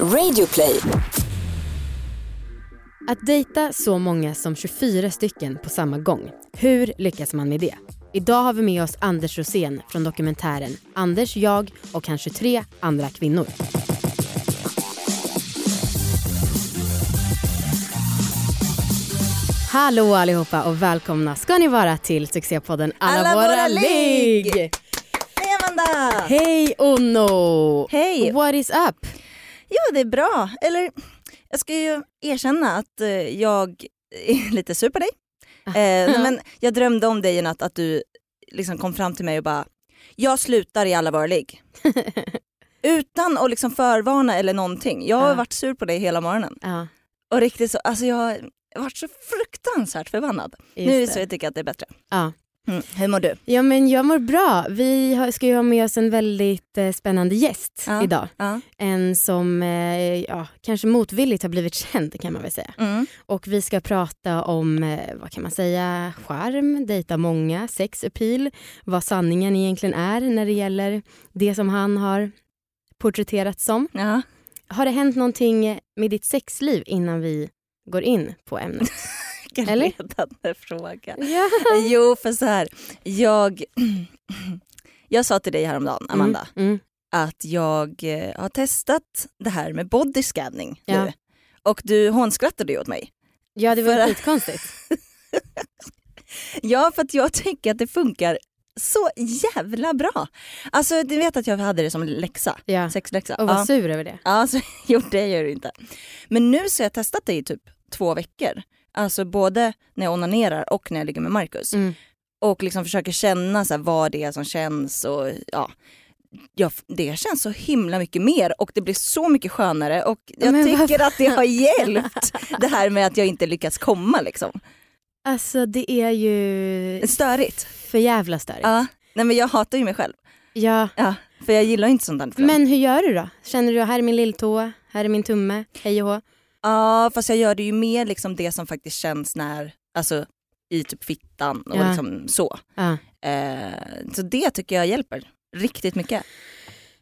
Radioplay. Att dejta så många som 24 stycken på samma gång. Hur lyckas man med det? Idag har vi med oss Anders Rosén från dokumentären Anders, jag och hans 23 andra kvinnor. Hallå allihopa och välkomna ska ni vara till succépodden Alla, Alla våra, våra ligg! Hej Amanda! Hej Onno! Hej! What is up? Jo det är bra. Eller jag ska ju erkänna att eh, jag är lite sur på dig. Eh, nej, men jag drömde om dig i natt att du liksom kom fram till mig och bara jag slutar i alla våra ligg. Utan att liksom förvarna eller någonting. Jag har Ja. varit sur på dig hela morgonen. Ja, Och riktigt så, alltså jag har varit så fruktansvärt förbannad. just nu det. så jag tycker jag att det är bättre. Ja. Mm. Hur mår du? Ja men jag mår bra. Vi ska ju ha med oss en väldigt eh, spännande gäst Ja. idag. Ja. En som eh, ja, kanske motvilligt har blivit känd kan man väl säga. Mm. Och vi ska prata om, eh, vad kan man säga, charm, dejta många, sex appeal, vad sanningen egentligen är när det gäller det som han har porträtterat som. Ja. Har det hänt någonting med ditt sexliv innan vi går in på ämnet? Vilken Eller? ledande fråga. ja. Jo, för så här. Jag, jag sa till dig häromdagen, Amanda, Mm, mm. att jag eh, har testat det här med body scanning Ja. nu. Och du hånskrattade ju åt mig. ja, det var För- skitkonstigt. Ja, för att jag tycker att det funkar så jävla bra. Alltså du vet att jag hade det som läxa, Ja. sexläxa. Och var ja. sur över det. Ja, alltså, jo det gör du inte. Men nu så har jag testat det i typ två veckor. Alltså både när jag onanerar och när jag ligger med Marcus. Mm. och liksom försöker känna så vad det är som känns och ja. Ja, det känns så himla mycket mer och det blir så mycket skönare och jag Men tycker att det har hjälpt det här med att jag inte lyckats komma liksom. Alltså det är ju Störigt. för jävla störigt. Ja. Nej men jag hatar ju mig själv. Ja. Ja, för jag gillar inte sånt där. Men... Men hur gör du då? Känner du här är min lilltå, här är min tumme, hej och hå? Ja fast jag gör det ju mer liksom det som faktiskt känns när, alltså i typ fittan och Ja. liksom så. Ja. Eh, så det tycker jag hjälper riktigt mycket.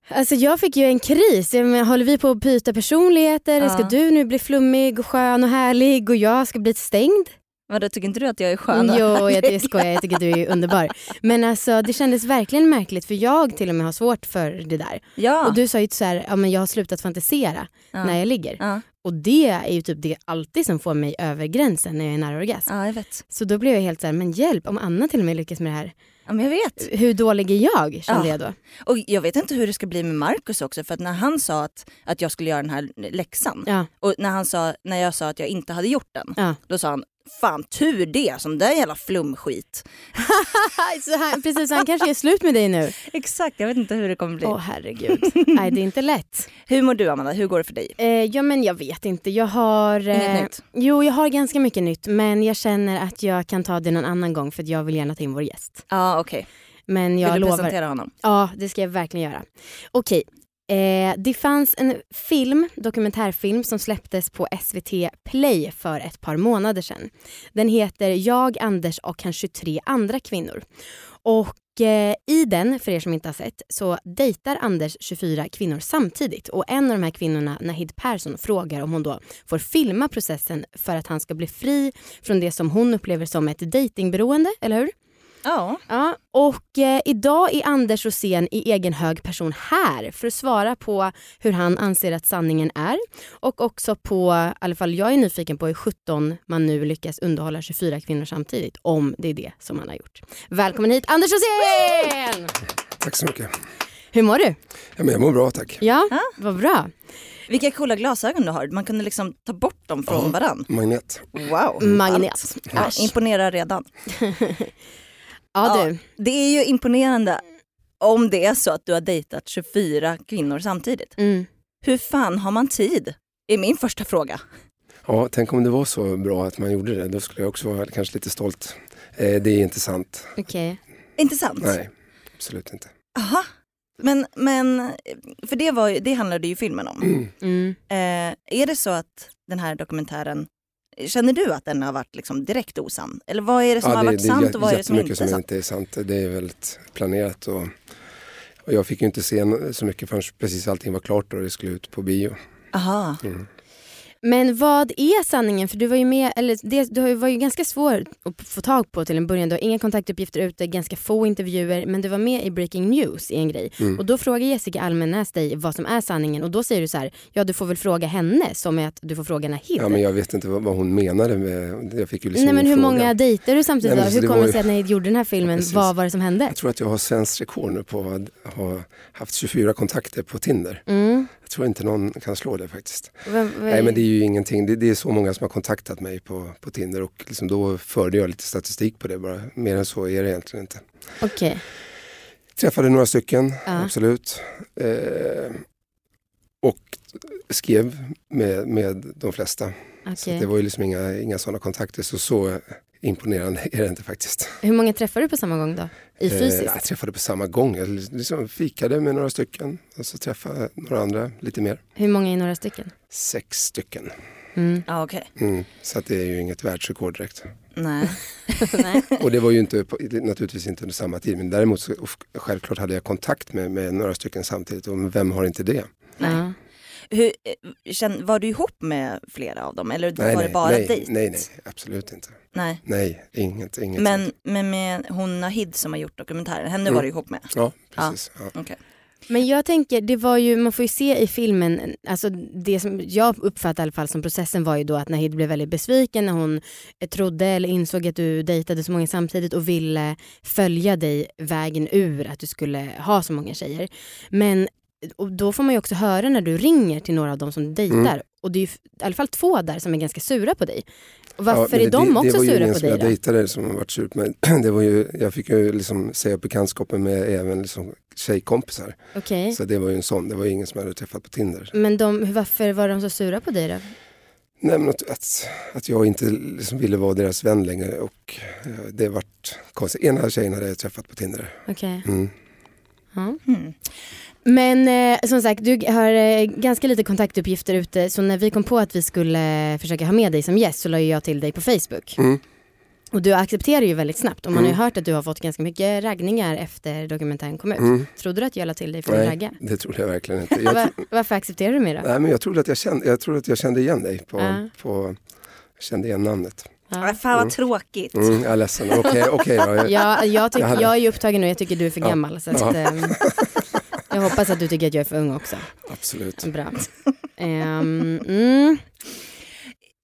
Alltså jag fick ju en kris. Håller vi på att byta personligheter? Ja. Ska du nu bli flummig och skön och härlig och jag ska bli stängd? Vadå, tycker inte du att jag är skön? och jo, jag, jag skojar, jag tycker du är underbar. Men alltså det kändes verkligen märkligt för jag till och med har svårt för det där. Ja. Och du sa ju så här, ja men jag har slutat fantisera ja. när jag ligger. Ja. Och det är ju typ det alltid som får mig över gränsen när jag är nära orgasm. ja, jag vet. Så då blev jag helt så här, men hjälp om Anna till och med lyckas med det här. Ja, men jag vet. Hur dålig är jag? Kände Ja. jag då. Och jag vet inte hur det ska bli med Markus också för att när han sa att, att jag skulle göra den här läxan Ja, och när, han sa, när jag sa att jag inte hade gjort den, ja. då sa han fan tur det som det är jävla flumskit. så han, precis, han kanske är slut med dig nu. Exakt, jag vet inte hur det kommer bli. Åh herregud. Nej det är inte lätt. Hur mår du Amanda, hur går det för dig? Eh, ja men jag vet inte. Jag har... eh, Inget nytt? Jo jag har ganska mycket nytt men jag känner att jag kan ta det någon annan gång för att jag vill gärna ta in vår gäst. Ja okej, Men vill jag du lovar. presentera honom? Ja det ska jag verkligen göra. Okej. Eh, det fanns en film, dokumentärfilm som släpptes på SVT Play för ett par månader sedan. Den heter Jag, Anders och kanske 23 andra kvinnor. Och eh, i den, för er som inte har sett, så dejtar Anders 24 kvinnor samtidigt. Och en av de här kvinnorna, Nahid Persson, frågar om hon då får filma processen för att han ska bli fri från det som hon upplever som ett dejtingberoende, eller hur? Ja. Ja, och eh, idag är Anders Rosén i egen hög person här för att svara på hur han anser att sanningen är och också på, i alla fall jag är nyfiken på hur 17 man nu lyckas underhålla 24 kvinnor samtidigt om det är det som han har gjort. Välkommen hit Anders Rosén! Tack så mycket. Hur mår du? Ja, men jag mår bra tack. Ja, Ja. vad bra. Vilka coola glasögon du har, man kunde liksom ta bort dem från Ja. varann. Magnet. Wow. Magnet. Äsch. imponerar redan. Ja du, Det är ju imponerande om det är så att du har dejtat 24 kvinnor samtidigt. mm. Hur fan har man tid? Är min första fråga. Ja, tänk om det var så bra att man gjorde det. Då skulle jag också vara kanske lite stolt. Eh, det är inte sant. okej. Inte sant? Nej, absolut inte. Aha. Men, men för det, var, det handlade ju filmen om. Mm. Eh, är det så att den här dokumentären, känner du att den har varit liksom direkt osann? Eller vad är det som har varit det sant och vad är det som inte är som sant? inte är sant. Det är väldigt planerat. Och, och jag fick ju inte se så mycket förrän precis allting var klart och det skulle ut på bio. Aha. Mm. Men vad är sanningen? För du var ju med, eller det, du var ju ganska svår att få tag på till en början. Du har inga kontaktuppgifter ute, ganska få intervjuer. Men du var med i Breaking News i en grej. Mm. Och då frågar Jessica Almenäs dig vad som är sanningen. Och då säger du så här, ja du får väl fråga henne som är att du får fråga Nahid. Ja, men jag vet inte vad, vad hon menade med, jag fick ju liksom Nej men hur fråga. många dejter du samtidigt Nej, men då? så Hur det kommer det ju- sig att Nahid gjorde den här filmen? Precis. Vad var det som hände? Jag tror att jag har svenskt rekord nu på att ha haft 24 kontakter på Tinder. Mm. Jag tror inte någon kan slå det faktiskt. Vem- vem- Nej men det är ju ingenting, det, det är så många som har kontaktat mig på, på Tinder och liksom då förde jag lite statistik på det bara. Mer än så är det egentligen inte. Okej. Träffade några stycken, Ja. absolut. Eh, och skrev med, med de flesta. Så okej. det var ju liksom inga, inga sådana kontakter. Så så imponerande är det inte faktiskt. Hur många träffade du på samma gång då? I Eh, fysiskt? jag träffade på samma gång. Jag liksom fikade med några stycken och så träffade några andra lite mer. Hur många är några stycken? Sex stycken. Mm. Ja, okej. Mm. Så att det är ju inget världsrekord direkt. Nej. Nej. Och det var ju inte, på, naturligtvis inte under samma tid. Men däremot så, självklart hade jag kontakt med, med några stycken samtidigt. Och vem har inte det? Nej. Ja. Hur, eh, känn, var du ihop med flera av dem eller Nej, var nej, det bara nej, dejt? nej, nej, absolut inte. Nej. Nej, inget, inget Men, sånt. men med hon Nahid som har gjort dokumentären, henne Mm. var du ihop med? Ja, precis. Ja. Okej. Men jag tänker, det var ju, man får ju se i filmen, alltså det som jag uppfattar i alla fall som processen var ju då att Nahid blev väldigt besviken när hon trodde eller insåg att du dejtade så många samtidigt och ville följa dig vägen ur att du skulle ha så många tjejer. Men och då får man ju också höra när du ringer till några av dem som du dejtar Mm. och det är ju i alla fall två där som är ganska sura på dig. Och Ja, varför men är de det, också det var ju sura ingen på som dig jag då? dejtade som har varit sur på mig. Det var ju, jag fick ju liksom säga upp bekantskapen med även liksom tjejkompisar. Okej. Så det var ju en sån, det var ju ingen som jag hade träffat på Tinder. Men de, varför var de så sura på dig då? Nej men att, att, att jag inte liksom ville vara deras vän längre och eh, det vart konstigt. Ena tjejen hade jag träffat på Tinder. Okej. Mm. Ja. Men eh, som sagt, du har eh, ganska lite kontaktuppgifter ute så när vi kom på att vi skulle försöka ha med dig som gäst så la jag till dig på Facebook. Mm. Och du accepterar ju väldigt snabbt och man har ju Mm. hört att du har fått ganska mycket raggningar efter dokumentären kom ut. Mm. Trodde du att jag la till dig för att Nej, ragga? det trodde jag verkligen inte. Jag, tro, varför accepterar du mig då? nej, men jag trodde att jag kände, jag trodde att jag kände igen dig. På, Ja. på, jag kände igen namnet. Ja. Fan vad Mm. tråkigt. Mm, jag är ledsen. Okej, då. Jag- Ja, jag, Jag jag är ju upptagen nu, jag tycker du är för Ja. gammal. Så att, Ja. jag hoppas att du tycker att jag är för ung också. Absolut. Bra. Ehm, mm.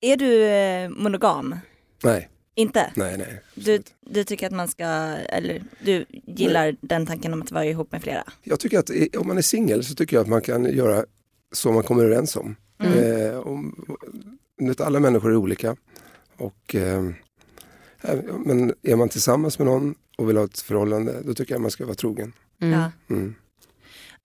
Är du eh, monogam? Nej, Inte? nej, nej. Du, du tycker att man ska, eller du gillar den tanken om att vara ihop med flera? Jag tycker att om man är singel så tycker jag att man kan göra så man kommer överens om. Mm. Eh, om alla människor är olika. Och, eh, men är man tillsammans med någon och vill ha ett förhållande, då tycker jag man ska vara trogen. Mm. Ja. Mm.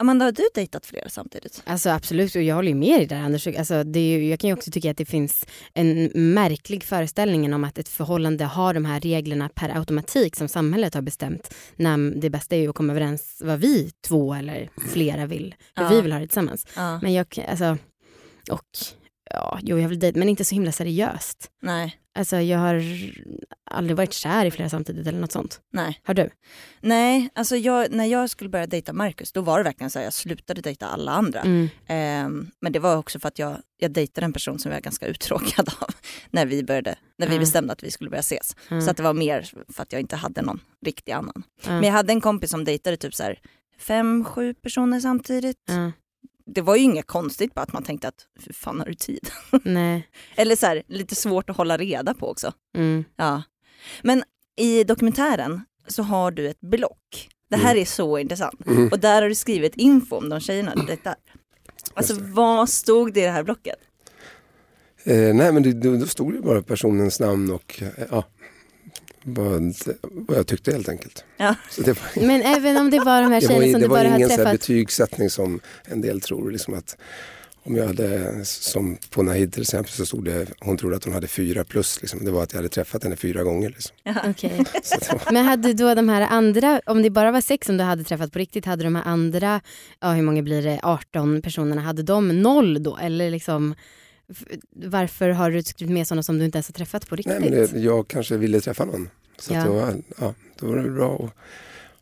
Amanda, har du dejtat flera samtidigt? Alltså absolut, och jag håller ju med dig där Anders. Alltså, det är jag kan ju också tycka att det finns en märklig föreställning om att ett förhållande har de här reglerna per automatik som samhället har bestämt. När det bästa är ju att komma överens vad vi två eller flera vill, hur Ja. vi vill ha det tillsammans. Ja. Men jag, alltså, och ja, jo jag vill dejta, men inte så himla seriöst. Nej. Alltså jag har aldrig varit kär i flera samtidigt eller något sånt. Nej. Har du? Nej, alltså jag, när jag skulle börja dejta Marcus då var det verkligen så att jag slutade dejta alla andra. Mm. Ehm, men det var också för att jag, jag dejtade en person som jag var ganska uttråkad av när vi, började, när vi Ja. bestämde att vi skulle börja ses. Ja. Så att det var mer för att jag inte hade någon riktig annan. Men jag hade en kompis som dejtade typ så här fem, sju personer samtidigt. Ja. Det var ju inget konstigt bara att man tänkte att hur fan har du tid? Nej. Eller så här, lite svårt att hålla reda på också. Mm. Ja. Men i dokumentären så har du ett block. Det här är så intressant. Mm. Och där har du skrivit info om de tjejerna du dejtar. Alltså det. vad stod det i det här blocket? Eh, nej men det, då, då stod det bara personens namn och eh, ja, vad, vad jag tyckte helt enkelt. Ja. Så det var, Men även om det var de här det var, tjejerna som det du var bara har ingen så här träffat. betygssättning som en del tror. Liksom att om jag hade, som på Nahid till exempel, så stod det, hon trodde att hon hade fyra plus. Liksom. Det var att jag hade träffat henne fyra gånger. Liksom. Så det var, Men hade då de här andra, om det bara var sex som du hade träffat på riktigt, hade de här andra, ja hur många blir det, 18 personerna, hade de noll då? Eller liksom, varför har du skrivit med sådana som du inte ens har träffat på riktigt? nej, men det, jag kanske ville träffa någon. Så Ja. att det var, ja, då var det bra. Och,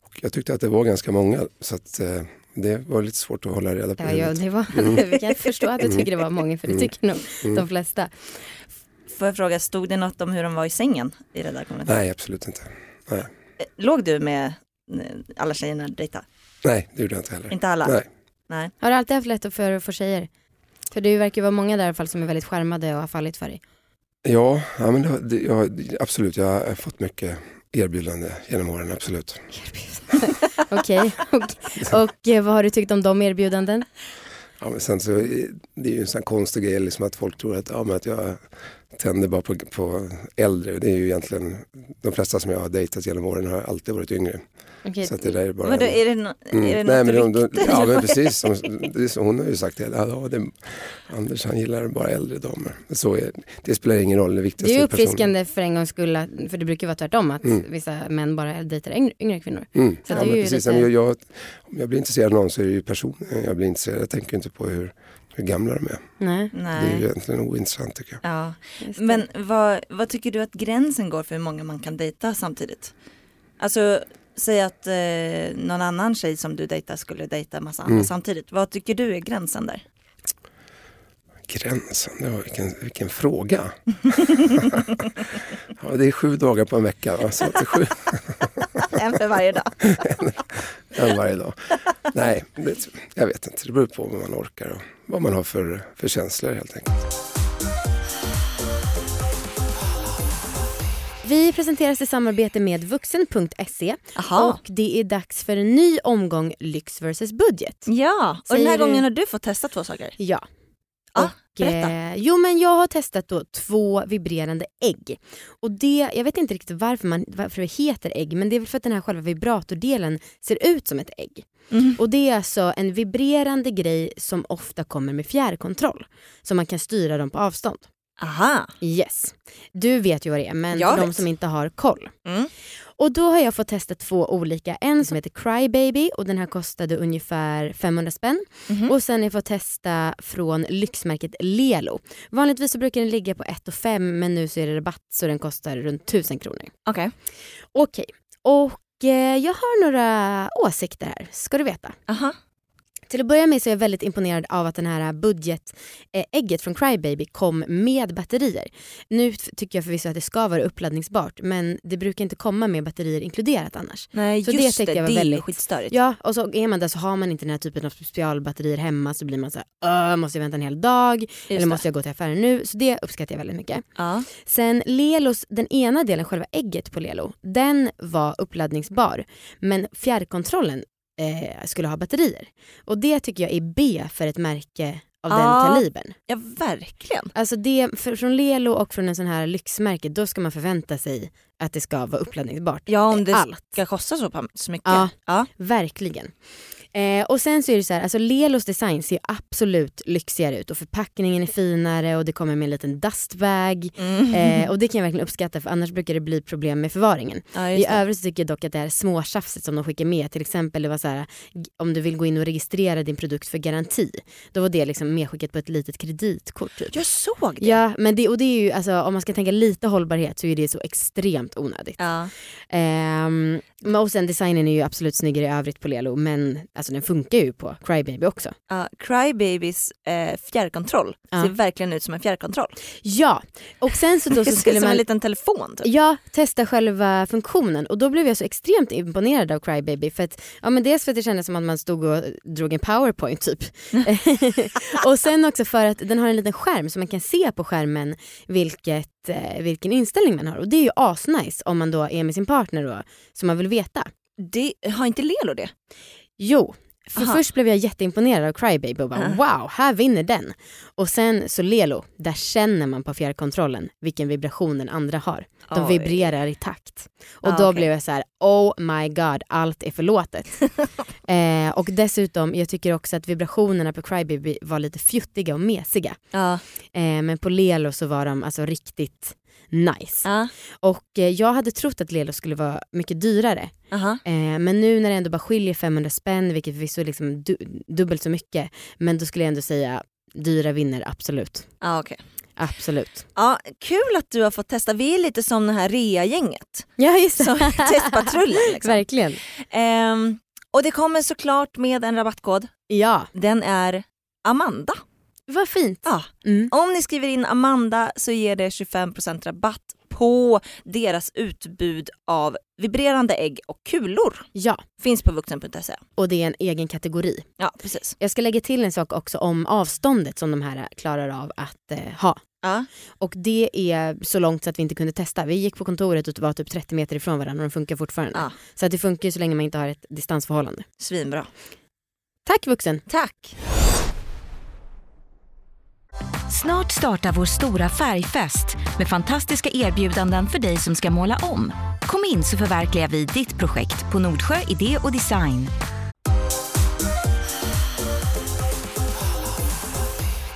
och jag tyckte att det var ganska många. Så att, eh, Det var lite svårt att hålla reda på. Ja, ja, det var, Mm. vi kan förstå att du tycker det var många, för det tycker nog Mm. de flesta. Får jag fråga, stod det något om hur de var i sängen i redaktionen? Nej, absolut inte. Nej. Eh, Låg du med eh, alla tjejerna du dejtade? Nej, det gjorde jag inte heller. Inte alla? Nej. Nej. Har du alltid haft lätt för att få tjejer? För det verkar vara många där i alla fall som är väldigt skärmade och har fallit för dig. Ja, ja men det, det, jag, absolut. Jag har fått mycket erbjudande genom åren, absolut. Okej, och, och eh, vad har du tyckt om de erbjudanden? Ja, men sen så, är- det är ju en sån konstig grej liksom att folk tror att, ja, men att jag tänder bara på, på äldre. Det är ju egentligen, de flesta som jag har dejtat genom åren har alltid varit yngre. Okej, Så att det där är bara... Vadå, är det, no Mm. är det Nej, men de, rykte? de, ja men precis, så, hon har ju sagt det, ja, det, Anders han gillar bara äldre damer. Så är, det spelar ingen roll, det viktigaste det är personen. uppfriskande för en gångs skull, för det brukar vara tvärtom att Mm. vissa män bara dejtar yngre, yngre kvinnor. Mm. Så ja, det är men precis. lite- jag, jag, om jag blir intresserad av någon så är det ju personen jag blir intresserad. Jag tänker inte på hur, hur gamla de är. Nej. Det är ju egentligen ointressant tycker jag. Ja. Men vad, vad tycker du att gränsen går för hur många man kan dejta samtidigt? Alltså säg att eh, någon annan tjej som du dejtar skulle dejta en massa andra Mm. samtidigt. Vad tycker du är gränsen där? Gränsen, ja, vilken, vilken fråga. ja, det är sju dagar på en vecka. Va? Så att det är sju en för varje dag. en varje dag. Nej, det, jag vet inte. Det beror på vad man orkar och vad man har för, för känslor helt enkelt. Vi presenteras i samarbete med vuxen.se och det är dags för en ny omgång lyx versus budget. Ja, och den Säger här du- gången har du fått testa två saker. Ja. Ah, och, eh, jo men jag har testat då två vibrerande ägg. Och det, jag vet inte riktigt varför, man, varför det heter ägg men det är väl för att den här själva vibratordelen ser ut som ett ägg. Mm. Och det är alltså en vibrerande grej som ofta kommer med fjärrkontroll. Så man kan styra dem på avstånd. Aha. Yes. Du vet ju vad det är men Jag för de vet. som inte har koll. Mm. Och då har jag fått testa två olika. En som heter Crybaby och den här kostade ungefär 500 spänn. Mhm. Och sen har jag fått testa från lyxmärket Lelo. Vanligtvis så brukar den ligga på 1 5 men nu så är det rabatt så den kostar runt 1000 kronor. Okej. Okej, och eh, jag har några åsikter här ska du veta. Aha. Till att börja med så är jag väldigt imponerad av att den här budgetägget från Crybaby kom med batterier. Nu tycker jag förvisso att det ska vara uppladdningsbart men det brukar inte komma med batterier inkluderat annars. Nej Så det just det, tycker det, jag var är ju väldigt- skitstörigt. Ja, och så är man där så har man inte den här typen av specialbatterier hemma så blir man så här, "Åh, måste jag vänta en hel dag Just eller det. måste jag gå till affären nu? Så det uppskattar jag väldigt mycket. Ja. Sen Lelos, den ena delen, själva ägget på Lelo, den var uppladdningsbar. Men fjärrkontrollen eh, skulle ha batterier. Och det tycker jag är B för ett märke av Ja. den kalibern. ja, verkligen. Alltså det, för, från Lelo och från en sån här lyxmärke, då ska man förvänta sig att det ska vara uppladdningsbart. Ja, om det Allt. ska kosta så, så mycket. Ja. Ja. Verkligen. Eh, och sen så är det så här, alltså Lelos design ser absolut lyxigare ut och förpackningen är finare och det kommer med en liten dustbag. Mm. Eh, och det kan jag verkligen uppskatta för annars brukar det bli problem med förvaringen. ja, I övrigt så tycker jag dock att det här småtjafset som de skickar med, till exempel det var så här, om du vill gå in och registrera din produkt för garanti, då var det liksom medskickat på ett litet kreditkort. Typ. Jag såg det. Ja, men det, och det är ju, alltså, om man ska tänka lite hållbarhet så är det så extremt onödigt. Ja. Men och sen designen är ju absolut snyggare i övrigt på Lelo men alltså, den funkar ju på Crybaby också. Ja, Crybabys eh, fjärrkontroll Ja. ser verkligen ut som en fjärrkontroll. Ja, och sen så då så skulle som man en liten telefon typ. Ja, testa själva funktionen och då blev jag så extremt imponerad av Crybaby för att, ja men dels för att det kändes som att man stod och drog en powerpoint typ. och sen också för att den har en liten skärm så man kan se på skärmen vilket, eh, vilken inställning man har och det är ju asnice om man då är med sin partner då, som man vill veta. Det, har inte Lelo det? Jo, för Aha. först blev jag jätteimponerad av Crybaby och bara wow, här vinner den. Och sen så Lelo, där känner man på fjärrkontrollen vilken vibration den andra har. De Oj. vibrerar i takt. Och Ah, då okej. blev jag så här: oh my god, allt är förlåtet. eh, och dessutom, jag tycker också att vibrationerna på Crybaby var lite fjuttiga och mesiga. Ja. Eh, men på Lelo så var de alltså riktigt nice. ja. Och eh, jag hade trott att Lelo skulle vara mycket dyrare. Aha. Eh, men nu när det ändå bara skiljer 500 spänn, vilket förvisso är liksom du dubbelt så mycket, men då skulle jag ändå säga dyra vinner absolut. Ja, okej. Absolut. Ja, kul att du har fått testa. Vi är lite som det här rea-gänget. Ja just det. Som testpatrullen. Liksom. Verkligen. Ehm, Och det kommer såklart med en rabattkod. Ja, Den är Amanda. Vad fint. Ja. Mm. Om ni skriver in Amanda så ger det 25% rabatt på deras utbud av vibrerande ägg och kulor. Ja, Finns på vuxen.se. och det är en egen kategori. Ja, precis. Jag ska lägga till en sak också om avståndet som de här klarar av att eh, ha. Ja. Och det är så långt så att vi inte kunde testa. Vi gick på kontoret och var typ 30 meter ifrån varandra och de funkar fortfarande. Ja. Så att det funkar så länge man inte har ett distansförhållande. Svinbra. Tack vuxen! Tack! Snart startar vår stora färgfest med fantastiska erbjudanden för dig som ska måla om. Kom in så förverkligar vi ditt projekt på Nordsjö Idé och Design.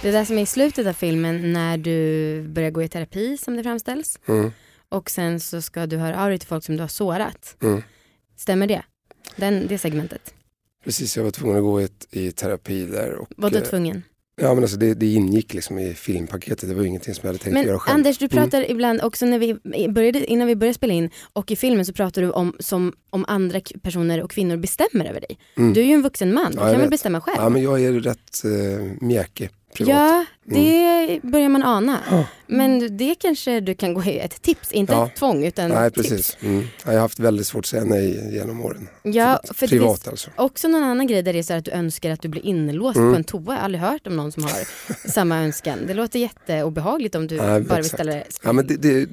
Det där som är i slutet av filmen när du börjar gå i terapi som det framställs Mm. och sen så ska du höra av dig till folk som du har sårat. Mm. Stämmer det? Den, det segmentet. Precis, jag var tvungen att gå i, i terapi där. Och, Var du eh, tvungen? Ja men alltså det, det ingick liksom i filmpaketet, det var ju ingenting som jag hade tänkt Men göra själv. Anders, du Mm. pratar ibland också när vi började, innan vi började spela in och i filmen så pratar du om som om andra personer och kvinnor bestämmer över dig. Mm. Du är ju en vuxen man, du Ja, jag kan väl bestämma själv? Ja men jag är rätt uh, mjäkig privat. Ja, det börjar man ana. Ja. Men det kanske du kan gå i ett tips, inte Ja. ett tvång utan Nej ett tips. precis. Mm. Ja, Jag har haft väldigt svårt att säga nej genom åren. Ja, för det privat finns alltså. också någon annan grej där det är så att du önskar att du blir inlåst Mm. på en toa. Jag har aldrig hört om någon som har samma önskan. Det låter jätteobehagligt om du Nej, bara vill ställa det. Ja, men det, det,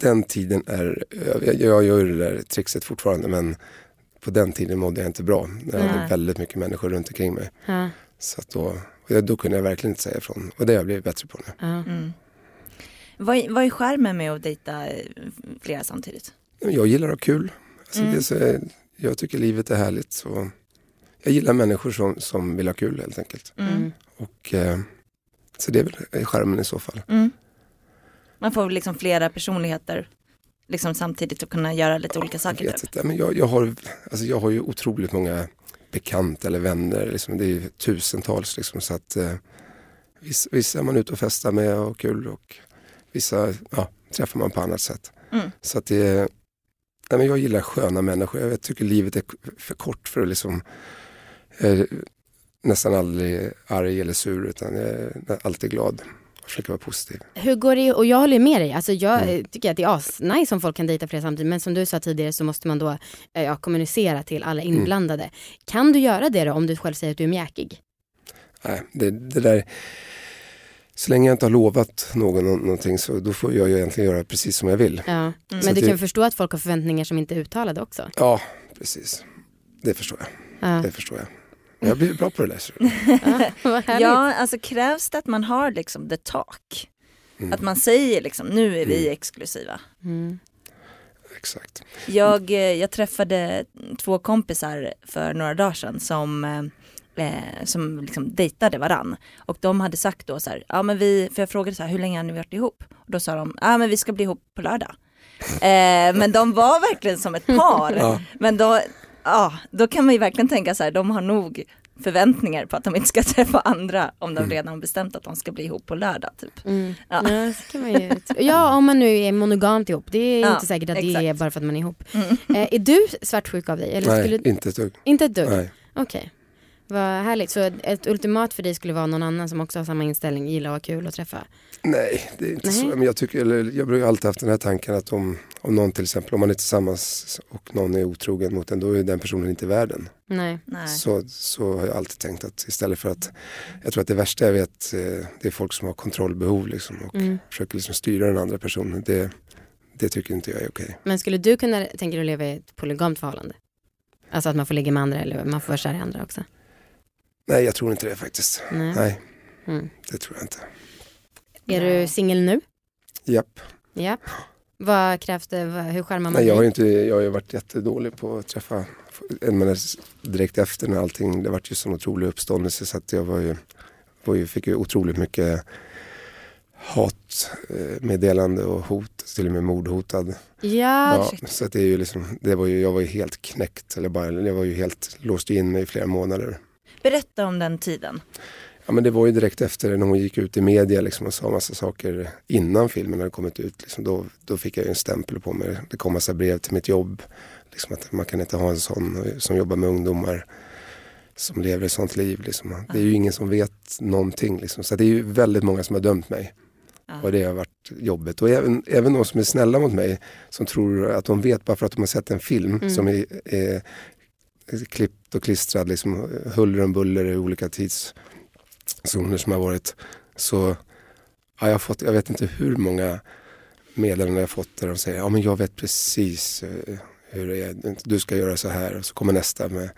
den tiden är, jag, jag gör det där trixet fortfarande men på den tiden mådde jag inte bra. Jag hade väldigt mycket människor runt omkring mig. Så att då, och jag- då kunde jag verkligen inte säga ifrån. Och det har jag blivit bättre på nu. ja. Mm. Vad, är- vad är skärmen med att dejta eh, flera samtidigt? Jag gillar att ha kul. Alltså Mm. så, jag tycker livet är härligt. Så jag gillar människor som, som vill ha kul helt enkelt. Mm. Och, eh, så det är väl skärmen i så fall. Mm. Man får liksom flera personligheter liksom samtidigt och kunna göra lite olika Jag saker. vet Typ. inte, men jag, jag, har, alltså jag har ju otroligt många bekanta eller vänner. Liksom, det är tusentals. Liksom, så att, eh, vissa, vissa är man ute och festar med och kul och vissa ja, träffar man på annat sätt. Mm. Så att det nej, men jag gillar sköna människor. Jag tycker livet är för kort för att liksom, eh, nästan aldrig arg eller sur utan jag är alltid glad och försöker vara positiv. Hur går det, och jag håller med dig, alltså jag Mm. eh, tycker att det är asnice om folk kan dejta flera samtidigt men som du sa tidigare så måste man då eh, ja, kommunicera till alla Mm. inblandade. Kan du göra det då om du själv säger att du är mjäkig? Nej, det, det där, så länge jag inte har lovat någon nå- någonting så då får jag ju egentligen göra precis som jag vill. Ja. Mm. Men du det- kan förstå att folk har förväntningar som inte är uttalade också. Ja, precis. Det förstår jag. Ja. Det förstår jag. Jag har blivit bra på det Ja, härligt. Ja, alltså krävs det att man har liksom the talk? Mm, Att man säger liksom nu är vi Mm. exklusiva. Mm. Exakt. Jag, eh, jag träffade två kompisar för några dagar sedan som, eh, eh, som liksom dejtade varann. Och de hade sagt då så här, ja men vi, för jag frågade så här, hur länge har ni varit ihop? Och då sa de, ja men vi ska bli ihop på lördag. Eh, men de var verkligen som ett par. Ja. Men då, ja, då kan man ju verkligen tänka så här, de har nog förväntningar på att de inte ska träffa andra om de redan har bestämt att de ska bli ihop på lördag. Typ. Mm. Ja. Ja. så kan man ju... ja, om man nu är monogamt ihop. Det är Ja, inte säkert att det exakt. är bara för att man är ihop. Mm. Eh, är du svartsjuk av dig? Eller Nej, skulle... inte ett dugg. Inte ett dugg? Okej. Vad härligt. Så ett ultimat för dig skulle vara någon annan som också har samma inställning, gillar att ha kul och träffa? Nej, det är inte Nej. så. Men jag, tycker, eller, jag ju alltid haft den här tanken att om, om någon till exempel, om man är tillsammans och någon är otrogen mot en, då är den personen inte värd en. Nej. Nej. Så, så har jag alltid tänkt att istället för att, jag tror att det värsta jag vet, eh, det är folk som har kontrollbehov liksom, och Mm. försöker liksom styra den andra personen. Det, det tycker inte jag är okej. Men skulle du kunna tänka dig att leva i ett polygamt förhållande? Alltså att man får ligga med andra eller man får vara kär i andra också? Nej, jag tror inte det faktiskt. Nej. Nej, Mm. det tror jag inte. Är du singel nu? Japp. Ja. Vad krävs det? Hur skärmar man Nej, jag har ju inte, jag har ju varit jättedålig på att träffa, en menar, direkt efter när allting, det vart ju sån otrolig uppståndelse så att jag var ju, var ju, fick ju otroligt mycket hatmeddelande och hot, till och med mordhotad. Ja, Ja, så att det är ju liksom, det var ju, jag var ju helt knäckt, eller bara, jag var ju helt, låst in mig i flera månader. Berätta om den tiden. Ja men det var ju direkt efter när hon gick ut i media liksom och sa massa saker innan filmen hade kommit ut. Liksom, då, då fick jag ju en stämpel på mig. Det kom massa brev till mitt jobb. Liksom att man kan inte ha en sån som jobbar med ungdomar som lever ett sånt liv. Liksom. Det är ju ingen som vet någonting. Liksom. Så det är ju väldigt många som har dömt mig. Och det har varit jobbigt. Och även, även de som är snälla mot mig, som tror att de vet bara för att de har sett en film Mm. som är, är klippt och klistrad, liksom, huller om buller i olika tidszoner som har varit. Så ja, jag, har fått, jag vet inte hur många meddelanden jag har fått där de säger ja men jag vet precis eh, hur det är, du ska göra så här och så kommer nästa med.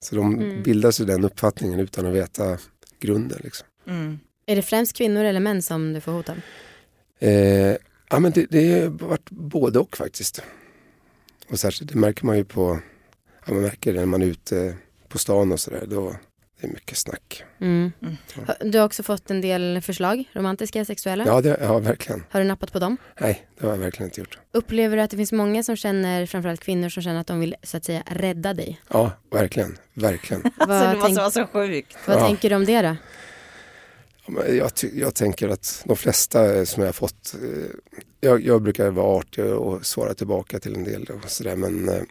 Så de Mm. bildar sig den uppfattningen utan att veta grunden. Liksom. Mm. Är det främst kvinnor eller män som du får hot av? Eh, ja, men det, det har varit både och faktiskt. Och särskilt, det märker man ju på, ja, man märker det när man är ute på stan och sådär. Då det är mycket snack. Mm. Mm. Du har också fått en del förslag, romantiska, sexuella. Ja, det, ja, verkligen. Har du nappat på dem? Nej, det har jag verkligen inte gjort. Upplever du att det finns många som känner, framförallt kvinnor som känner att de vill så att säga rädda dig? Ja, verkligen. Verkligen. Vad, Alltså, det måste vara så sjukt. vad Ja. tänker du om det då? Ja, men Jag, ty- jag tänker att de flesta eh, som jag har fått, eh, jag, jag brukar vara artig och svara tillbaka till en del och sådär men eh,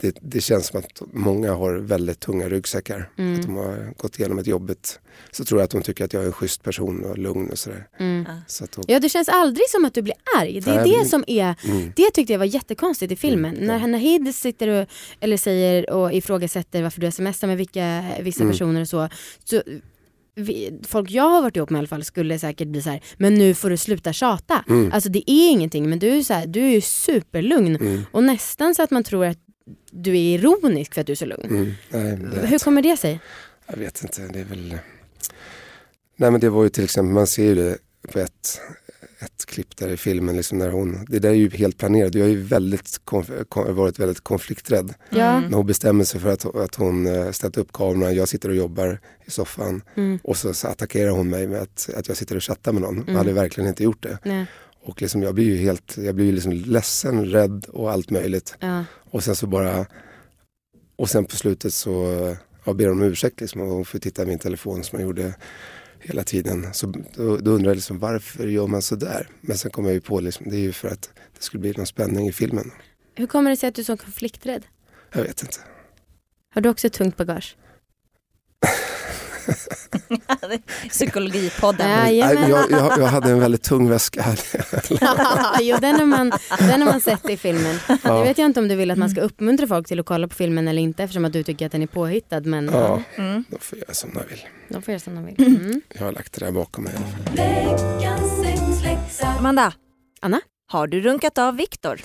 det, det känns som att många har väldigt tunga ryggsäckar. Mm. Att de har gått igenom ett jobbet. Så tror jag att de tycker att jag är en schysst person och lugn och sådär. Mm. Så att då, Ja, det känns aldrig som att du blir arg. Det är Nej, det men- som är, mm, det tyckte jag var jättekonstigt i filmen. Mm, När ja. Nahid sitter och, eller säger och ifrågasätter varför du smsar med vilka, vissa Mm. personer och så. så vi, folk jag har varit ihop med i alla fall skulle säkert bli så här, men nu får du sluta tjata. Mm. Alltså det är ingenting, men du är, så här, du är ju superlugn. mm, Och nästan så att man tror att du är ironisk för att du är så lugn. mm, nej, Hur kommer det sig? Jag vet inte, det är väl... Nej men det var ju till exempel, man ser ju det på ett, ett klipp där i filmen, liksom när hon, det där är ju helt planerat. Jag har ju väldigt, konf- kon- varit väldigt konflikträdd. Ja. När hon bestämmer sig för att, att hon eh, ställt upp kameran, jag sitter och jobbar i soffan Mm. och så, så attackerar hon mig med att, att jag sitter och chattar med någon. Mm. Jag hade verkligen inte gjort det. Nej. Och liksom, jag blir ju helt, jag blir liksom ledsen, rädd och allt möjligt. Ja. Och sen så bara, och sen på slutet så ja, ber om ursäkt liksom, och får titta i min telefon som jag gjorde hela tiden. Så då, då undrar jag liksom, varför gör man så där? Men sen kom jag ju på liksom, det är ju för att det skulle bli någon spänning i filmen. Hur kommer det sig att du är så konflikträdd? Jag vet inte. Har du också tungt bagage? Psykologipodden. Ja, jag, jag, jag hade en väldigt tung väska. här. jo, den har, man, den har man sett i filmen. Nu ja, vet jag inte om du vill att man ska uppmuntra folk till att kolla på filmen eller inte eftersom att du tycker att den är påhittad. Men ja, Mm. de får göra som de vill. de får göra som de vill. Mm. Jag har lagt det där bakom mig. Amanda. Anna? Har du runkat av Viktor?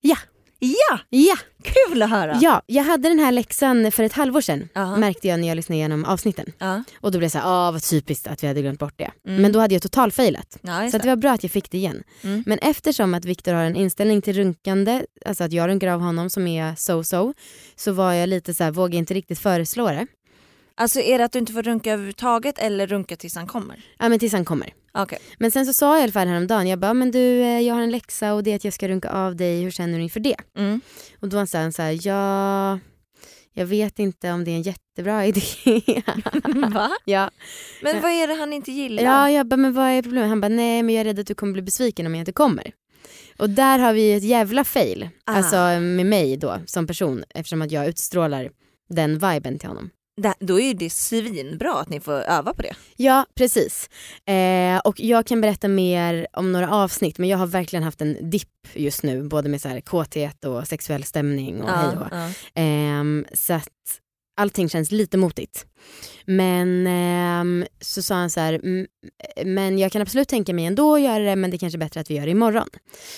Ja. Ja, Ja, kul att höra. ja, jag hade den här läxan för ett halvår sedan. Ja. Märkte jag när jag lyssnade igenom avsnitten. Ja. Och då blev det så här, ah, vad typiskt att vi hade glömt bort det. Mm. Men då hade jag totalfailat. Ja, Så det var bra att jag fick det igen. Mm. Men eftersom att Viktor har en inställning till runkande, alltså att jag runkar av honom som är so-so, så var jag lite så här, vågade inte riktigt föreslå det. Alltså är det att du inte får runka överhuvudtaget eller runka tills han kommer? Ja men tills han kommer. Okej. Men sen så sa jag i alla fall häromdagen, jag bara, men du eh, jag har en läxa och det är att jag ska runka av dig, hur känner du inför det? Mm. Och då sa han så här, ja, jag vet inte om det är en jättebra idé. Va? ja. Men vad är det han inte gillar? ja, jag bara, men vad är problemet? Han bara, nej men jag är rädd att du kommer bli besviken om jag inte kommer. Och där har vi ett jävla fail, Ah. alltså med mig då som person eftersom att jag utstrålar den viben till honom. Da- Då är ju det svinbra att ni får öva på det. Ja, precis. Eh, och jag kan berätta mer om några avsnitt men jag har verkligen haft en dipp just nu både med så här kåthet och sexuell stämning och hej och ja. Ehm, så att allting känns lite motigt. Men ehm, så sa han så här, "Mm, men jag kan absolut tänka mig ändå att göra det men det är kanske är bättre att vi gör det imorgon.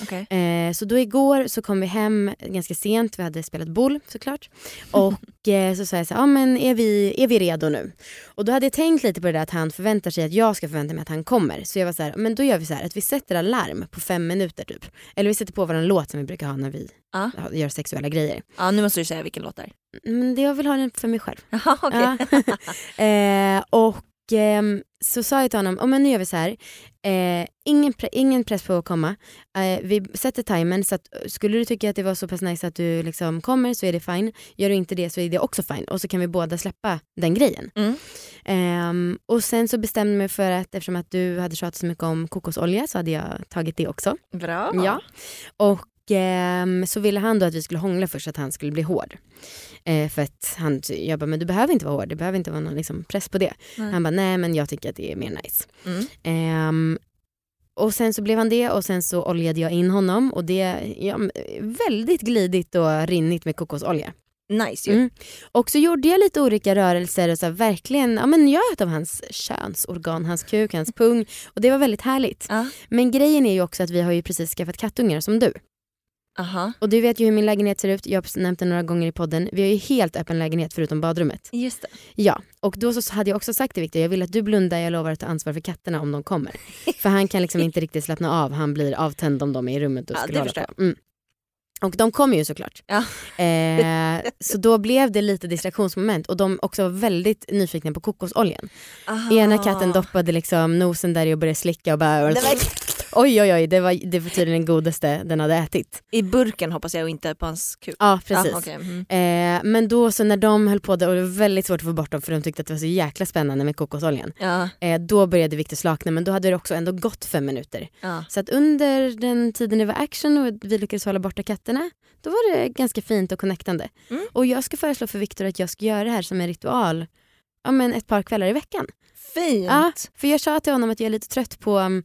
Okej. Eh, så då igår så kom vi hem ganska sent, vi hade spelat boll såklart. Och eh, så sa jag så här, ja men är vi, är vi redo nu? Och då hade jag tänkt lite på det där att han förväntar sig att jag ska förvänta mig att han kommer. Så jag var så här, men då gör vi så här att vi sätter alarm på fem minuter typ. Eller vi sätter på vår låt som vi brukar ha när vi Ja. ha- gör sexuella grejer. ja, nu måste du säga vilken låt det är. Men det jag vill ha den för mig själv. Jaha, okej. Ja. eh, och ehm, så sa jag till honom, oh, men nu gör vi så här. Eh, ingen, pre- ingen press på att komma. Eh, vi sätter timern så att eh, skulle du tycka att det var så pass nice att du liksom kommer så är det fine. Gör du inte det så är det också fine. Och så kan vi båda släppa den grejen. Mm. Ehm, och sen så bestämde jag mig för att eftersom att du hade tjatat så mycket om kokosolja så hade jag tagit det också. Bra. Ja. Och ehm, så ville han då att vi skulle hångla först, att han skulle bli hård. Eh, för att han, jag bara, men du behöver inte vara hård, det behöver inte vara någon liksom, press på det. Nej. Han bara, nej men jag tycker att det är mer nice. Mm. Ehm, och sen så blev han det och sen så oljade jag in honom och det ja, väldigt glidigt och rinnigt med kokosolja. Nice ju. Mm. Och så gjorde jag lite olika rörelser och så här, verkligen ja, men njöt av hans könsorgan, hans kuk, hans pung och det var väldigt härligt. Ja. Men grejen är ju också att vi har ju precis skaffat kattungar som du. Aha. Och du vet ju hur min lägenhet ser ut, jag har nämnt det några gånger i podden. Vi har ju helt öppen lägenhet förutom badrummet. Just det. Ja, och då så hade jag också sagt till Victor, jag vill att du blundar, jag lovar att ta ansvar för katterna om de kommer. För han kan liksom inte riktigt slappna av, han blir avtänd om de är i rummet och Ja, skulle hålla på. Mm. Och de kommer ju såklart. Ja. Eh, så då blev det lite distraktionsmoment och de också var väldigt nyfikna på kokosoljan. Aha. Ena katten doppade liksom nosen där i och började slicka och bara oj oj oj det var, det var tydligen den godaste den hade ätit. I burken hoppas jag och inte på hans kuk. Ja precis. Ah, okej. mm. eh, men då så när de höll på där och det var väldigt svårt att få bort dem för de tyckte att det var så jäkla spännande med kokosoljan. ja, Eh, då började Victor slakna men då hade det också ändå gått fem minuter. ja. Så att under den tiden det var action och vi lyckades hålla borta katterna, då var det ganska fint och connectande. Mm. Och jag ska föreslå för Victor att jag ska göra det här som en ritual ja, men ett par kvällar i veckan. Fint. Ja, för jag sa till honom att jag är lite trött på um,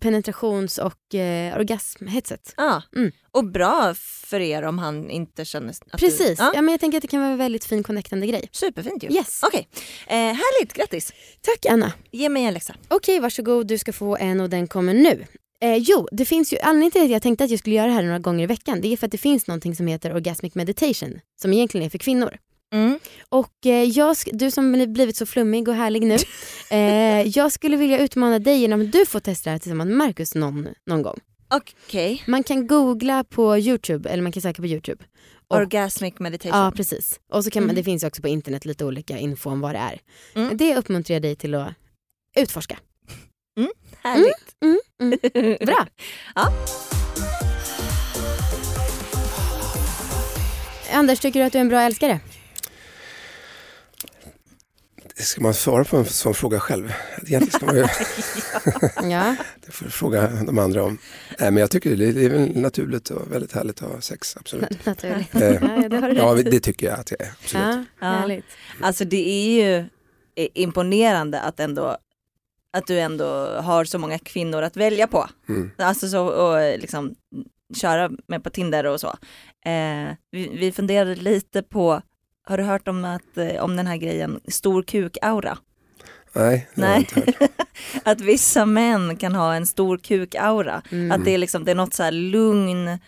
penetrations och eh, orgasmhetset. Ja. Mm. Och bra för er om han inte känner att Precis, Du... Ja. ja. men jag tänker att det kan vara en väldigt fin connectande grej. Superfint ju. Yes. Okej, eh, härligt, grattis. Tack Anna. Ge mig en läxa. Okej, varsågod. Du ska få en och den kommer nu. Eh, jo, det finns ju anledningen till att jag tänkte att jag skulle göra det här några gånger i veckan. Det är för att det finns någonting som heter orgasmic meditation som egentligen är för kvinnor. Mm. Och eh, jag, du som blivit så flummig och härlig nu. Eh, jag skulle vilja utmana dig genom att du får testa det här tillsammans med Marcus någon, någon gång. Okej, Man kan googla på Youtube, eller man kan söka på Youtube. Och- orgasmic meditation. Ja precis. Och så kan man, Mm. det finns också på internet lite olika info om vad det är. Mm. Det uppmuntrar jag dig till att utforska. Härligt. Mm, mm. Bra. Ja. Anders, tycker du att du är en bra älskare? Ska man svara på en sån fråga själv? Egentligen ska man ju Ja. det får fråga de andra om. Nej, men jag tycker det det är väl naturligt och väldigt härligt att ha sex, absolut. Naturligt. Eh, Ja, det har du Ja, det tycker jag att jag är, absolut. Ja, Ja. härligt. Alltså det är ju eh, imponerande att ändå att du ändå har så många kvinnor att välja på. Mm. Alltså så och eh, liksom köra med på Tinder och så. Eh, vi, vi funderade lite på, har du hört om, att, eh, om den här grejen stor kuk-aura? Nej, Nej. att vissa män kan ha en stor kuk-aura. Mm. Att det är, liksom, det är något så här lugn eh,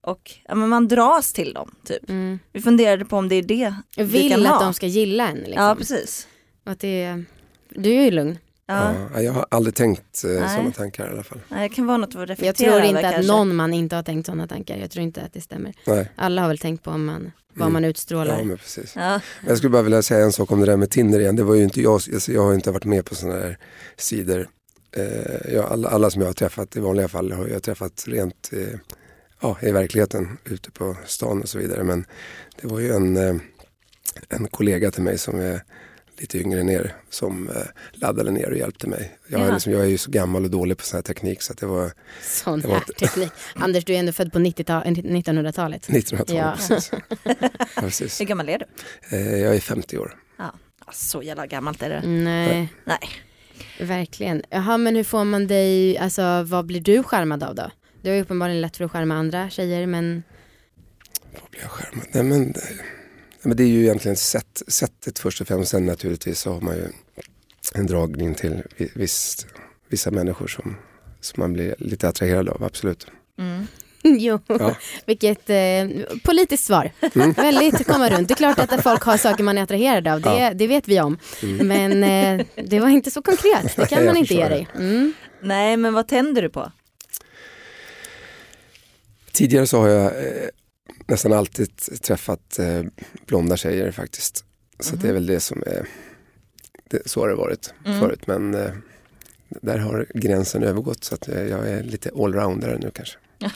och ja, men man dras till dem. Typ. Mm. Vi funderade på om det är det Jag vi vill kan att ha. de ska gilla en. Liksom. Ja precis. Att det är, du är ju lugn. Ja. Ja, jag har aldrig tänkt eh, sådana tankar i alla fall. Nej, Det kan vara något att reflektera Jag tror över inte att kanske. någon man inte har tänkt sådana tankar. Jag tror inte att det stämmer. Nej, Alla har väl tänkt på om man, vad Mm. man utstrålar. ja, men precis. Ja. Men Jag skulle bara vilja säga en sak om det där med Tinder igen. Det var ju inte jag, alltså jag har inte varit med på sådana här sidor. Eh, jag, alla, alla som jag har träffat i vanliga fall har jag träffat rent eh, ja, i verkligheten ute på stan och så vidare. Men det var ju en, eh, en kollega till mig som är lite yngre än er som eh, laddade ner och hjälpte mig. Jag, är Jaha. liksom, jag är ju så gammal och dålig på sån här teknik så att det var Sån Det var här inte- teknik. Anders, du är ändå född på 90-tal 1900-talet. 1900-talet. Ja. Precis. Ja, precis. Hur gammal är du? Eh, jag är 50 år. Ja. Så jävla gammalt är det. Nej, Nej. verkligen. Jaha, men hur får man dig, alltså vad blir du skärmad av då? Du har ju uppenbarligen lätt för att skärma andra tjejer men Vad blir jag skärmad? Nej, men, nej, men det är ju egentligen sätt, sättet först och främst. Sen naturligtvis så har man ju en dragning till vi- visst, vissa människor som, som man blir lite attraherad av, absolut. Mm. jo, Ja. vilket eh, politiskt svar. Väldigt komma runt. Det är klart att folk har saker man är attraherad av, det, Ja. det vet vi om. Men eh, det var inte så konkret, det kan Nej, man inte ge dig. Mm. Nej men vad tänder du på? Tidigare så har jag eh, nästan alltid träffat eh, blonda tjejer faktiskt. Så det är väl det som är, det, så har det varit Mm. förut. Men eh, där har gränsen övergått så att eh, jag är lite allroundare nu kanske.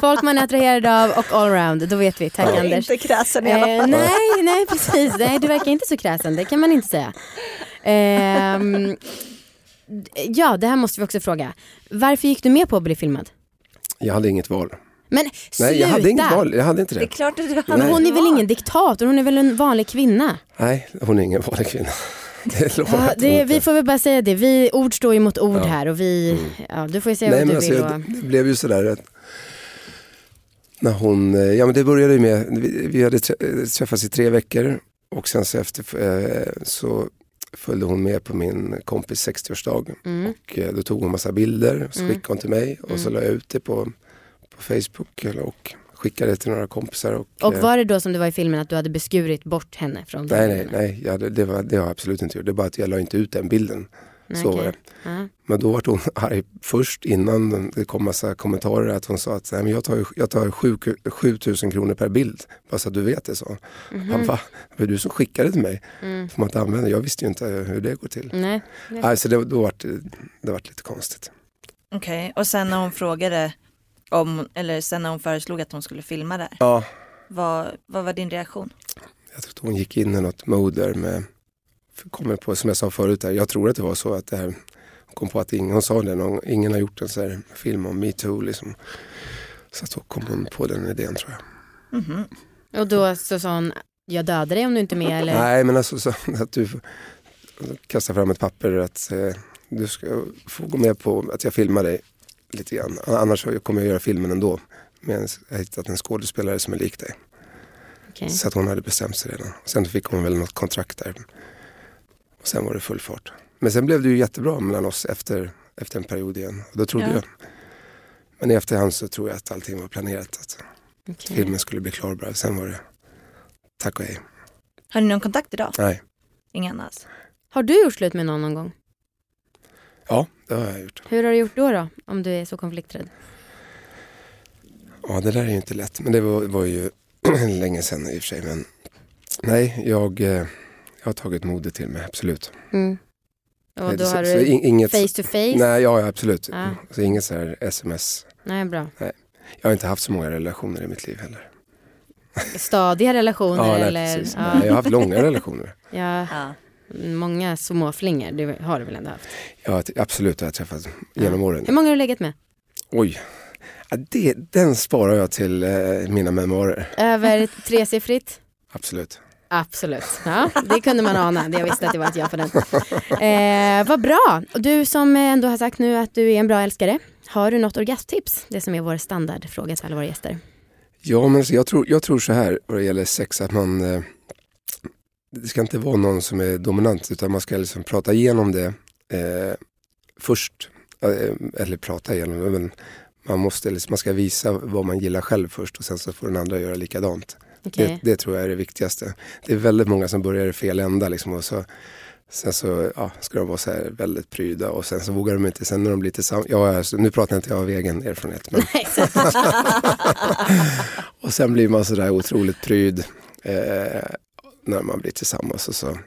Folk man är attraherad av och allround, då vet vi. Tack är Anders. inte kräsen i alla Eh, fall. nej, nej precis. Nej, du verkar inte så kräsen, det kan man inte säga. Ehm, ja, det här måste vi också fråga. Varför gick du med på att bli filmad? Jag hade inget val. Men sluta! Nej, jag hade inget val. Jag hade inte Det är det. klart att du Men hade hon är väl ingen diktator, hon är väl en vanlig kvinna? Nej, hon är ingen vanlig kvinna. Det Ja, jag det, vi får väl bara säga det, vi, ord står ju mot ord Ja. här och vi, Mm. ja, du får ju säga Nej, vad men du alltså, vill. det, Och, det blev ju sådär att när hon, eh, ja men det började ju med, vi, vi hade trä- träffats i tre veckor och sen så efter eh, så följde hon med på min kompis 60-årsdag mm. och eh, då tog hon massa bilder så Mm. skickade hon till mig och så Mm. la jag ut det på, på Facebook och skickade till några kompisar. Och, och eh, var det då som det var i filmen att du hade beskurit bort henne från Nej, nej, nej, jag hade, det, var, det har jag absolut inte gjort. Det är bara att jag la inte ut den bilden. Så okej. var det. Ja. Men då var hon arg först innan det kom massa kommentarer att hon sa att Nej, men jag tar, jag tar 7 7000 kronor per bild. Bara så att du vet det så. Mhm. Han va? Det var du som skickade till mig. Mm. Får man inte använda? Jag visste ju inte hur det går till. Nej. Nej. Alltså det, då var det, det var lite konstigt. Okej, och sen när hon frågade om, eller sen när hon föreslog att hon skulle filma det, Ja, vad, vad var din reaktion? jag tror att hon gick in i något mode där med, kommer på, som jag sa förut, där, jag tror att det var så att det här, hon kom på att ingen, sa det, någon, ingen har gjort en sån här film om metoo liksom. Så då kom hon på den idén tror jag. Mhm. Och då så sa hon, jag dödar dig om du inte är med eller? Nej men alltså så, att du kastar fram ett papper att eh, du ska få gå med på att jag filmar dig lite grann. Annars kommer jag göra filmen ändå. Men jag har hittat en skådespelare som är lik dig. Okej. Så att hon hade bestämt sig redan. Sen fick hon väl något kontrakt där. Och sen var det full fart. Men sen blev det ju jättebra mellan oss efter, efter en period igen. Och då trodde Ja. jag. Men i efterhand så tror jag att allting var planerat. Att Okej. filmen skulle bli klar bra. Sen var det tack och hej. Har ni någon kontakt idag? Nej. Ingen alls? Har du gjort slut med någon någon gång? Ja, det har jag gjort. Hur har du gjort då, då om du är så konflikträdd? Ja, det där är ju inte lätt. Men det var, var ju länge sedan i och för sig. Men nej, jag, eh, jag har tagit modet till mig, absolut. Mm. Och Nej, då så, har så du in- inget, face to face? Nej, ja, ja, absolut. Ja. Så inget så här sms. Nej, bra. Jag har inte haft så många relationer i mitt liv heller. Stadiga relationer Ja, nej, eller? precis. Ja, Nej, jag har haft långa relationer. ja, Ja. många småflingor, det har du väl ändå haft? Har, absolut har jag träffat genom åren. Hur många har du legat med? Oj, ja, det, den sparar jag till eh, mina memoarer. Över tresiffrigt? Absolut. Absolut. Ja, det kunde man ana. Jag visste att det var ett ja på den. Eh, vad bra. Du som ändå har sagt nu att du är en bra älskare. Har du något orgasmtips? Det som är vår standardfråga till alla våra gäster. Ja, men alltså, jag, tror, jag tror så här vad det gäller sex att man eh, det ska inte vara någon som är dominant utan man ska liksom prata igenom det eh, först. Eh, eller prata igenom det, men man, måste, liksom, man ska visa vad man gillar själv först och sen så får den andra göra likadant. Okej. Det, det tror jag är det viktigaste. Det är väldigt många som börjar i fel ända liksom, och så Sen så ja, ska de vara så här väldigt pryda och sen så vågar de inte, sen när de blir tillsammans, ja, nu pratar inte jag av egen erfarenhet, men så- och sen blir man sådär otroligt pryd eh, när man blir tillsammans och så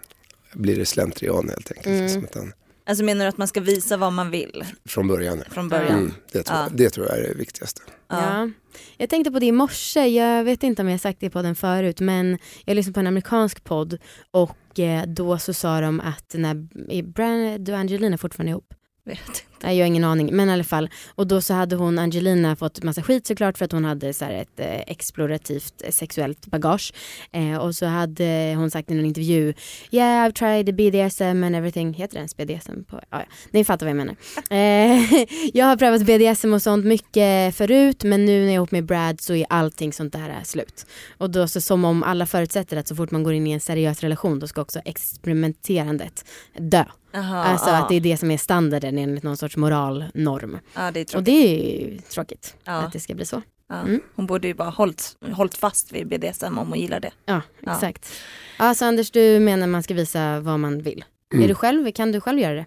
blir det slentrian helt enkelt. Mm. Alltså menar du att man ska visa vad man vill från början. från början? Mm, det, tror Ja. jag, det tror jag är det viktigaste. Ja. Jag tänkte på det i morse, jag vet inte om jag har sagt det i podden förut men jag lyssnade på en amerikansk podd och eh, då så sa de att när är Brand och Angelina fortfarande ihop? Vet. Nej, jag har ingen aning, men i alla fall. Och då så hade hon, Angelina, fått massa skit såklart för att hon hade så ett eh, explorativt eh, sexuellt bagage. Eh, och så hade hon sagt i någon intervju, yeah I've tried BDSM and everything, heter det ens BDSM? På, ja, ja. Ni fattar vad jag menar. Eh, jag har prövat BDSM och sånt mycket förut men nu när jag är ihop med Brad så är allting sånt där är slut. Och då så som om alla förutsätter att så fort man går in i en seriös relation då ska också experimenterandet dö. Jaha, Alltså ja. att det är det som är standarden enligt någon sorts moralnorm. ja, det är Och det är ju tråkigt Ja. att det ska bli så. Ja. Mm. Hon borde ju bara hållit, hållit fast vid BDSM om hon gillar det. Ja, Ja. exakt. Ja, så Anders, du menar man ska visa vad man vill. Mm. Är du själv, kan du själv göra det?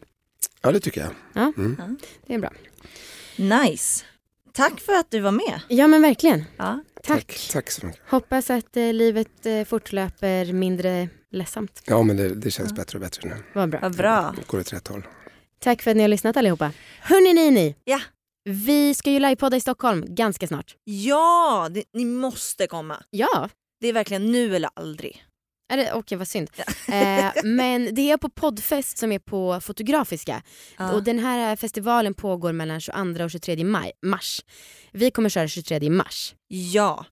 Ja, det tycker jag. Ja. Mm. Det är bra. Nice. Tack för att du var med. Ja men verkligen. Ja. Tack. Tack så mycket. Hoppas att eh, livet eh, fortlöper mindre ledsamt. Ja, men det, det känns bättre och bättre nu. Vad bra. Vad bra. Det går åt rätt håll. Tack för att ni har lyssnat allihopa. Hörni ni, ni. Ja. Vi ska ju livepodda i Stockholm ganska snart. Ja, det, ni måste komma. Ja, Det är verkligen nu eller aldrig. Är det- Okej vad synd. Eh, men det är på poddfest som är på Fotografiska Ja. och den här festivalen pågår mellan 22 och 23 maj, mars. Vi kommer köra 23 mars. Ja,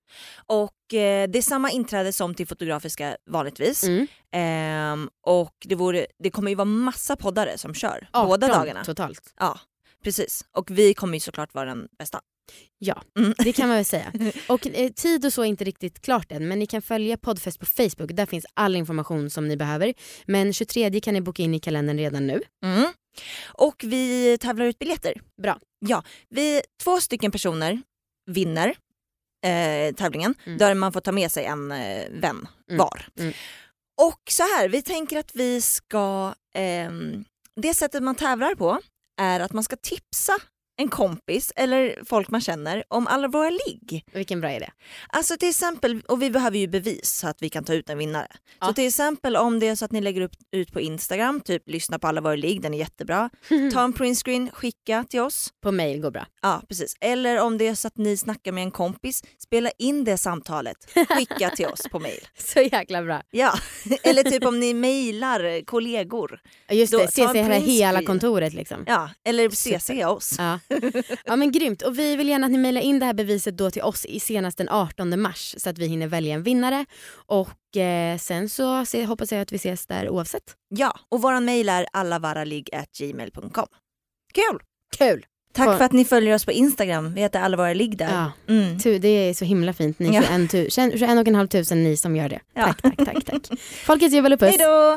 och eh, det är samma inträde som till Fotografiska vanligtvis. Mm. Ehm, och det, vore, det kommer ju vara massa poddare som kör båda 18 dagarna. totalt. Ja, precis. Och vi kommer ju såklart vara den bästa. Ja, Mm. det kan man väl säga. Och eh, tid och så är inte riktigt klart än men ni kan följa Poddfest på Facebook. Där finns all information som ni behöver. Men 23 kan ni boka in i kalendern redan nu. Mm. Och vi tävlar ut biljetter. Bra. Ja, vi, två stycken personer vinner eh, tävlingen Mm. där man får ta med sig en eh, vän Mm. var. Mm. Och så här, vi tänker att vi ska, ehm, det sättet man tävlar på är att man ska tipsa en kompis eller folk man känner om alla våra ligg. Vilken bra idé. Alltså till exempel, och vi behöver ju bevis så att vi kan ta ut en vinnare. Ja. Så till exempel om det är så att ni lägger upp, ut på Instagram, typ lyssna på alla våra ligg, den är jättebra. Ta en printscreen, skicka till oss. På mail går bra. Ja precis. Eller om det är så att ni snackar med en kompis, spela in det samtalet, skicka till oss på mail. Så jäkla bra. Ja, eller typ om ni mejlar kollegor. Just Då, det, se en hela, hela kontoret liksom. Ja, eller. CC oss. Ja. ja men grymt och vi vill gärna att ni mejlar in det här beviset då till oss i senast den 18 mars så att vi hinner välja en vinnare och eh, sen så se, hoppas jag att vi ses där oavsett. Ja, och våran mejl är allavaraligg.gmail.com. Kul! Kul! Tack för att ni följer oss på Instagram, vi heter allavaraligg där. Ja, Mm. tu, det är så himla fint ni Ja. 21, tu, 21 och en halv tusen ni som gör det. Ja. Tack, tack, tack, tack. Folkets jubel och puss. Hej då!